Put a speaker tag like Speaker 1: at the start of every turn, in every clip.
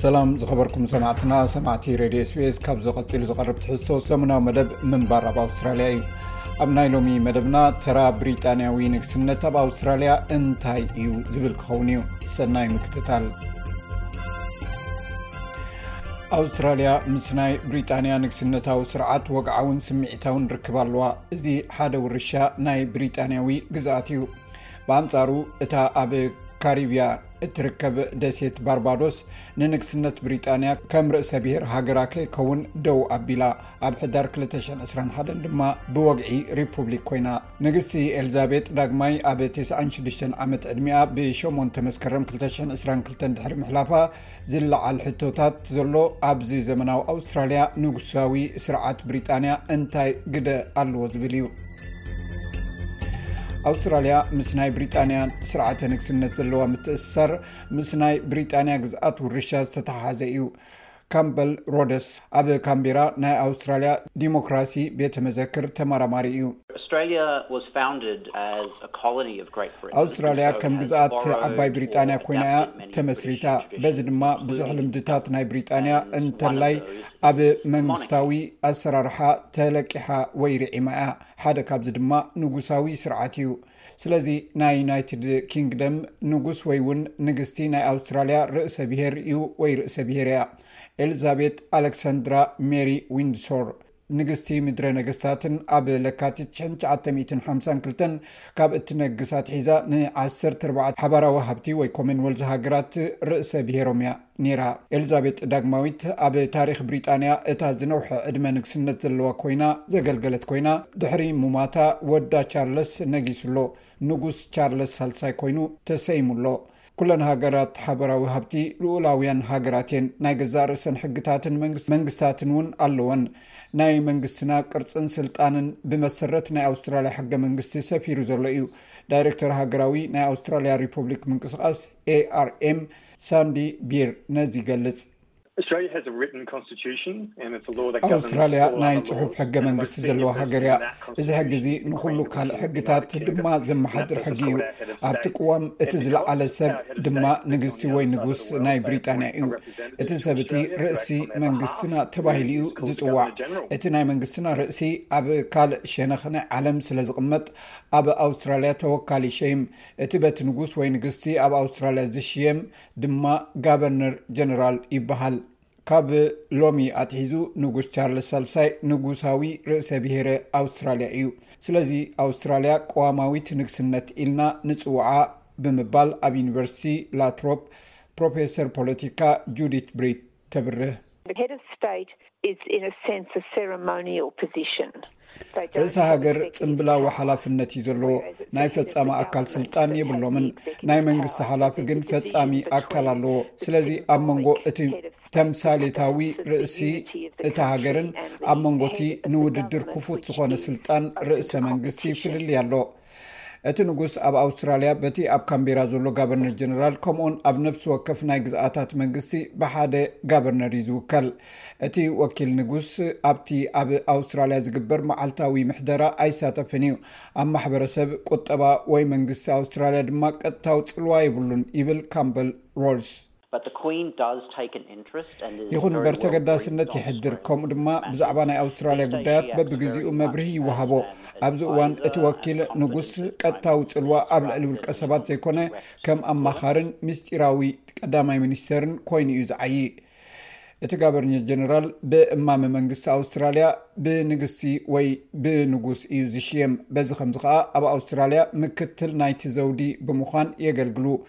Speaker 1: ሰላም ዝኸበርኩም ሰማዕትና ሰማዕቲ ሬድዮ ስፔስ ካብዚ ቀፂሉ ዝቐርብ ትሕዝቶ ሰሙናዊ መደብ ምንባር ኣብ ኣውስትራልያ እዩ ኣብ ናይ ሎሚ መደብና ተራ ብሪጣንያዊ ንግስነት ኣብ ኣውስትራልያ እንታይ እዩ ዝብል ክኸውን እዩ ሰናይ ምክትታል ኣውስትራልያ ምስ ናይ ብሪጣንያ ንግስነታዊ ስርዓት ወግዓውን ስምዒታውን ርክብ ኣለዋ እዚ ሓደ ውርሻ ናይ ብሪጣንያዊ ግዝኣት እዩ ብኣንፃሩ እታ ኣብ ካሪብያ እትርከብ ደሴት ባርባዶስ ንንግስነት ብሪጣንያ ከም ርእሰ ብሄር ሃገራ ከይከውን ደው ኣቢላ ኣብ ሕዳር 221 ድማ ብወግዒ ሪፑብሊክ ኮይና ንግስቲ ኤልዛቤጥ ዳግማይ ኣብ 96 ዓመት ዕድሚኣ ብ8 መስከረም 222 ድሕሪ ምሕላፋ ዝለዓል ሕቶታት ዘሎ ኣብዚ ዘመናዊ ኣውስትራልያ ንጉሳዊ ስርዓት ብሪጣንያ እንታይ ግደ ኣለዎ ዝብል እዩ ኣውስትራልያ ምስ ናይ ብሪጣንያ ስርዓተ ንግስነት ዘለዋ ምትእስሳር ምስ ናይ ብሪጣንያ ግዝኣት ውርሻ ዝተተሓሓዘ እዩ ካምበል ሮደስ ኣብ ካምቢራ ናይ ኣውስትራልያ ዲሞክራሲ ቤተ መዘክር ተመራማሪ እዩ ኣውስትራልያ ከም ግዝኣት ዓባይ ብሪጣንያ ኮይና እያ ተመስሪታ። በዚ ድማ ብዙሕ ልምድታት ናይ ብሪጣንያ እንተላይ ኣብ መንግስታዊ ኣሰራርሓ ተለቂሓ ወይ ርዒማ እያ። ሓደ ካብዚ ድማ ንጉሳዊ ስርዓት እዩ። ስለዚ ናይ ዩናይትድ ኪንግደም ንጉስ ወይ እውን ንግስቲ ናይ ኣውስትራልያ ርእሰ ብሔር እዩ ወይ ርእሰ ብሔር እያ። ኤልዛቤት ኣለክሳንድራ ሜሪ ዊንድሶር ንግስቲ ምድረ ነገስታትን ኣብ ለካቲት ሽሕን ትሽዓተ ሚእትን ሓምሳን ክልተን ካብ እትነግስ ኣትሒዛ ንዓሰርተ ኣርባዕተ ሓባራዊ ሃብቲ ወይ ኮመንወልዝ ሃገራት ርእሰ ብሔሮም እያ ነይራ። ኤልዛቤጥ ዳግማዊት ኣብ ታሪኽ ብሪጣንያ እታ ዝነውሐ ዕድመ ንግስነት ዘለዋ ኮይና ዘገልገለት ኮይና፣ ድሕሪ ሙማታ ወዳ ቻርለስ ነጊሱ ኣሎ። ንጉስ ቻርለስ ሳልሳይ ኮይኑ ተሰይሙ ኣሎ። ኩለን ሃገራት ሓበራዊ ሃብቲ ልኡላውያን ሃገራት እየን። ናይ ገዛእ ርእሰን ሕግታትን መንግስታትን እውን ኣለወን። ናይ መንግስትና ቅርጽን ስልጣንን ብመሰረት ናይ ኣውስትራልያ ሕገ መንግስቲ ሰፊሩ ዘሎ እዩ። ዳይረክተር ሃገራዊ ናይ ኣውስትራልያ ሪፑብሊክ ምንቅስቓስ፣ ARM፣ ሳንዲ ቢር ነዚ ይገልጽ። ኣውስትራልያ ናይ ፅሑፍ ሕገ መንግስቲ ዘለዋ ሃገር እያ እዚ ሕጊ እዚ ንኩሉ ካልእ ሕግታት ድማ ዘመሓድር ሕጊ እዩ ኣብቲ ቅዋም እቲ ዝለዓለ ሰብ ድማ ንግስቲ ወይ ንጉስ ናይ ብሪጣንያ እዩ እቲ ሰብ እቲ ርእሲ መንግስትና ተባሂሉ እዩ ዝፅዋዕ እቲ ናይ መንግስትና ርእሲ ኣብ ካልእ ሸነክ ናይ ዓለም ስለ ዝቅመጥ ኣብ ኣውስትራልያ ተወካሊ ሸይም እቲ በቲ ንጉስ ወይ ንግስቲ ኣብ ኣውስትራልያ ዝሽየም ድማ ጋበርነር ጀነራል ይበሃል። ካብ ሎሚ ኣትሒዙ ንጉስ ቻርለስ ሳልሳይ ንጉሳዊ ርእሰ ብሄረ ኣውስትራልያ እዩ። ስለዚ ኣውስትራልያ ቅዋማዊት ንግስነት ኢልና ንፅውዓ ብምባል ኣብ ዩኒቨርሲቲ ላትሮፕ ፕሮፌሰር ፖለቲካ ጁዲት ብሪት ተብርህ። ርእሰ ሃገር ፅምብላዊ ሓላፍነት እዩ ዘለዎ ናይ ፈፃሚ ኣካል ስልጣን የብሎምን ናይ መንግስቲ ሓላፊ ግን ፈፃሚ ኣካል ኣለዎ ስለዚ ኣብ መንጎ እቲ ተምሳሌታዊ ርእሲ እታ ሃገርን ኣብ መንጎቲ ንውድድር ክፉት ዝኮነ ስልጣን ርእሰ መንግስቲ ፍልልይ ኣሎ እቲ ንጉስ ኣብ ኣውስትራልያ በቲ ኣብ ካምቤራ ዘሎ ጋበርነር ጀነራል ከምኡውን ኣብ ነብሲ ወከፍ ናይ ግዝኣታት መንግስቲ ብሓደ ጋበርነር እዩ ዝውከል እቲ ወኪል ንጉስ ኣብቲ ኣብ ኣውስትራልያ ዝግበር መዓልታዊ ምሕደራ ኣይሳተፍን እዩ ኣብ ማሕበረሰብ ቁጠባ ወይ መንግስቲ ኣውስትራልያ ድማ ቀጥታዊ ፅልዋ የብሉን ይብል ካምበል ሮልስ ይኹን እምበር ተገዳስነት የሕድር፣ ከምኡ ድማ ብዛዕባ ናይ ኣውስትራልያ ጉዳያት በብግዜኡ መብርሂ ይወሃቦ። ኣብዚ እዋን እቲ ወኪል ንጉስ ቀጥታዊ ጽልዋ ኣብ ልዕሊ ውልቀሰባት ዘይኮነ ከም ኣማኻርን ምስጢራዊ ቀዳማይ ሚኒስተርን ኮይኑ እዩ ዝዓዪ። እቲ ጋበርኘር ጀነራል ብእማመ መንግስቲ ኣውስትራልያ ብንግስቲ ወይ ብንጉስ እዩ ዝሽየም። በዚ ኸምዚ ኸኣ ኣብ ኣውስትራልያ ምክትል ናይቲ ዘውዲ ብምዃን የገልግሉ።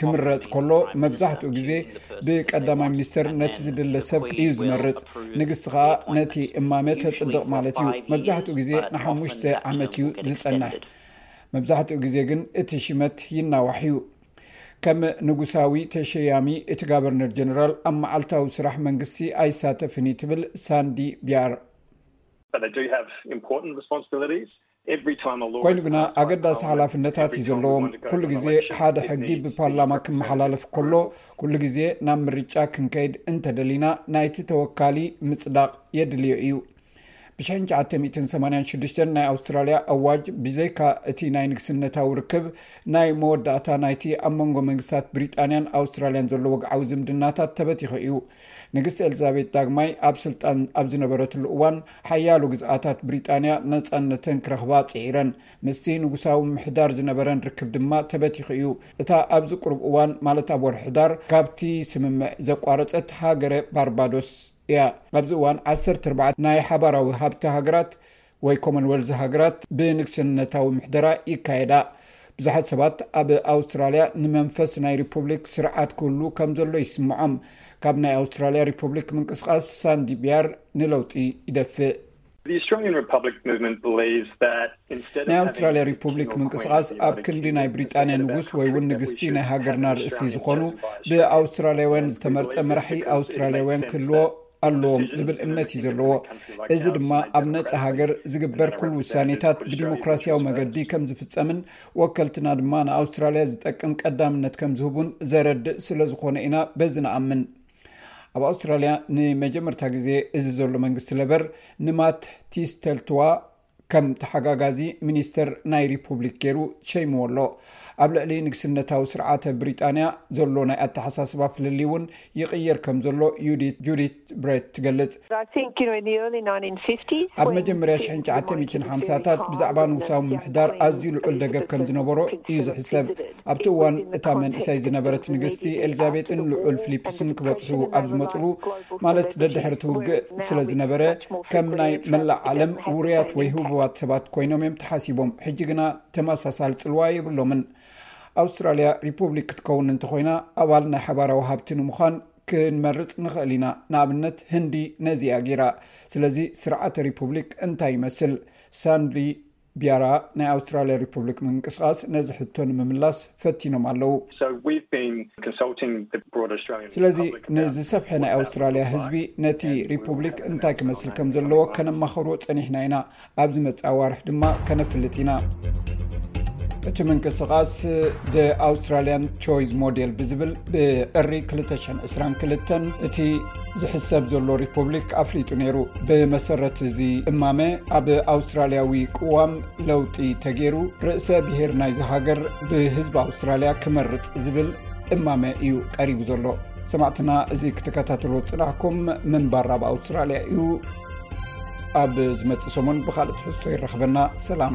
Speaker 1: ክምረፅ ከሎ መብዛሕትኡ ግዜ ብቀዳማይ ሚኒስትር ነቲ ዝድለ ሰብ እዩ ዝመርፅ ንግስቲ ከዓ ነቲ እማመ ተፅድቕ ማለት እዩ መብዛሕትኡ ግዜ ንሓሙሽተ ዓመት እዩ ዝፀንሕ መብዛሕትኡ ግዜ ግን እቲ ሽመት ይናዋሕ እዩ ከም ንጉሳዊ ተሸያሚ እቲ ጋቨርነር ጀነራል ኣብ መዓልታዊ ስራሕ መንግስቲ ኣይሳተፍን እዩ ትብል ሳንዲ ቢያር ኮይኑ ግና ኣገዳሲ ሓላፍነታት እዩ ዘለዎም። ኩሉ ግዜ ሓደ ሕጊ ብፓርላማ ክመሓላለፍ ከሎ ኩሉ ግዜ ናብ ምርጫ ክንከይድ እንተደሊና ናይቲ ተወካሊ ምፅዳቕ የድልዮ እዩ። ብ1986 ናይ ኣውስትራልያ ኣዋጅ ብዘይካ እቲ ናይ ንግስነታዊ ርክብ ናይ መወዳእታ ናይቲ ኣብ መንጎ መንግስታት ብሪጣንያን ኣውስትራልያን ዘሎ ወግዓዊ ዝምድናታት ተበቲኹ እዩ። ንግስቲ ኤልዛቤት ዳግማይ ኣብ ስልጣን ኣብ ዝነበረትሉ እዋን ሓያሎ ግዝኣታት ብሪጣንያ ነፃነተን ክረኽባ ፅዒረን። ምስቲ ንጉሳዊ ምምሕዳር ዝነበረን ርክብ ድማ ተበቲኹ እዩ። እታ ኣብዚ ቁሩብ እዋን ማለት ኣብ ወርሒ ሕዳር ካብቲ ስምምዕ ዘቋረፀት ሃገረ ባርባዶስ እያ። ኣብዚ እዋን ዓሰርተ ኣርባዕተ ናይ ሓባራዊ ሃብቲ ሃገራት ወይ ኮመንወልዝ ሃገራት ብንግስነታዊ ምሕደራ ይካየዳ። ብዙሓት ሰባት ኣብ ኣውስትራልያ ንመንፈስ ናይ ሪፑብሊክ ስርዓት ክህሉ ከም ዘሎ ይስምዖም። ካብ ናይ ኣውስትራልያ ሪፑብሊክ ምንቅስቓስ ሳንዲ ቢያር ንለውጢ ይደፍእ። ናይ ኣውስትራልያ ሪፑብሊክ ምንቅስቓስ ኣብ ክንዲ ናይ ብሪጣንያ ንጉስ ወይ እውን ንግስቲ ናይ ሃገርና ርእሲ ዝኾኑ ብኣውስትራልያውያን ዝተመርፀ መራሒ ኣውስትራልያውያን ክህልዎ ኣለዎም ዝብል እምነት እዩ ዘለዎ እዚ ድማ ኣብ ነፃ ሃገር ዝግበር ኩሉ ውሳኔታት ብዲሞክራሲያዊ መገዲ ከም ዝፍፀምን ወከልትና ድማ ንኣውስትራልያ ዝጠቅም ቀዳምነት ከም ዝህቡን ዘረድእ ስለ ዝኾነ ኢና በዚ ንኣምን ኣብ ኣውስትራልያ ንመጀመርታ ግዜ እዚ ዘሎ መንግስቲ ለበር ንማት ቲስተልትዋ ከም ተሓጋጋዚ ሚኒስተር ናይ ሪፑብሊክ ገይሩ ሸይምዎ ኣሎ። ኣብ ልዕሊ ንግስነታዊ ስርዓተ ብሪጣንያ ዘሎ ናይ ኣተሓሳስባ ፍልልይ እውን ይቕየር ከም ዘሎ ዩዲት፣ Judith፣ Brett ትገልጽ። ኣብ መጀመርያ ሽሕን ትሽዓተ ሚእትን ሓምሳታት ብዛዕባ ንጉሳዊ ምምሕዳር ኣዝዩ ልዑል ደገፍ ከም ዝነበሮ እዩ ዝሕሰብ። ኣብቲ እዋን እታ መንእሰይ ዝነበረት ንግስቲ ኤልዛቤጥን ልዑል ፊሊፕስን ክበፅሑ ኣብ ዝመፅሉ ማለት ደድሕሪ ትውግእ ስለ ዝነበረ ከም ናይ መላእ ዓለም ውሩያት ወይ ህቡባት ሰባት ኮይኖም እዮም ተሓሲቦም ሕጂ ግና ተመሳሳሊ ፅልዋ የብሎምን ኣውስትራልያ ሪፑብሊክ ክትከውን እንተኮይና ኣባል ናይ ሓባራዊ ሃብቲ ንምዃን ክንመርፅ ንኽእል ኢና ንኣብነት ህንዲ ነዚ ኣጊራ ስለዚ ስርዓተ ሪፑብሊክ እንታይ ይመስል ሳንድሪ ቢያራ ናይ ኣውስትራሊያ ሪፑብሊክ ምንቅስቓስ ነዚ ሕቶ ንምምላስ ፈቲኖም ኣለው። ስለዚ ንዝሰፍሐ ናይ ኣውስትራሊያ ህዝቢ ነቲ ሪፑብሊክ እንታይ ክመስል ከም ዘለዎ ከነማኸሮ ፀኒሕና ኢና። ኣብ ዝመፅእ ኣዋርሕ ድማ ከነፍልጥ ኢና። እቲ ምንቅስቓስ The Australian Choice Model ብዝብል ብጥሪ 2022 እቲ ዝሕሰብ ዘሎ ሪፑብሊክ ኣፍሊጡ ነይሩ ብመሰረት እዚ እማመ ኣብ ኣውስትራልያዊ ቅዋም ለውጢ ተገይሩ ርእሰ ብሄር ናይ ዝሃገር ብህዝቢ ኣውስትራልያ ክመርፅ ዝብል እማመ እዩ ቀሪቡ ዘሎ ሰማዕትና እዚ ክትከታተሎ ፅናሕኩም ምንባር ኣብ ኣውስትራልያ እዩ ኣብ ዝመፅእ ሰሙን ብካልእ ትሕዝቶ ይረክበና ሰላም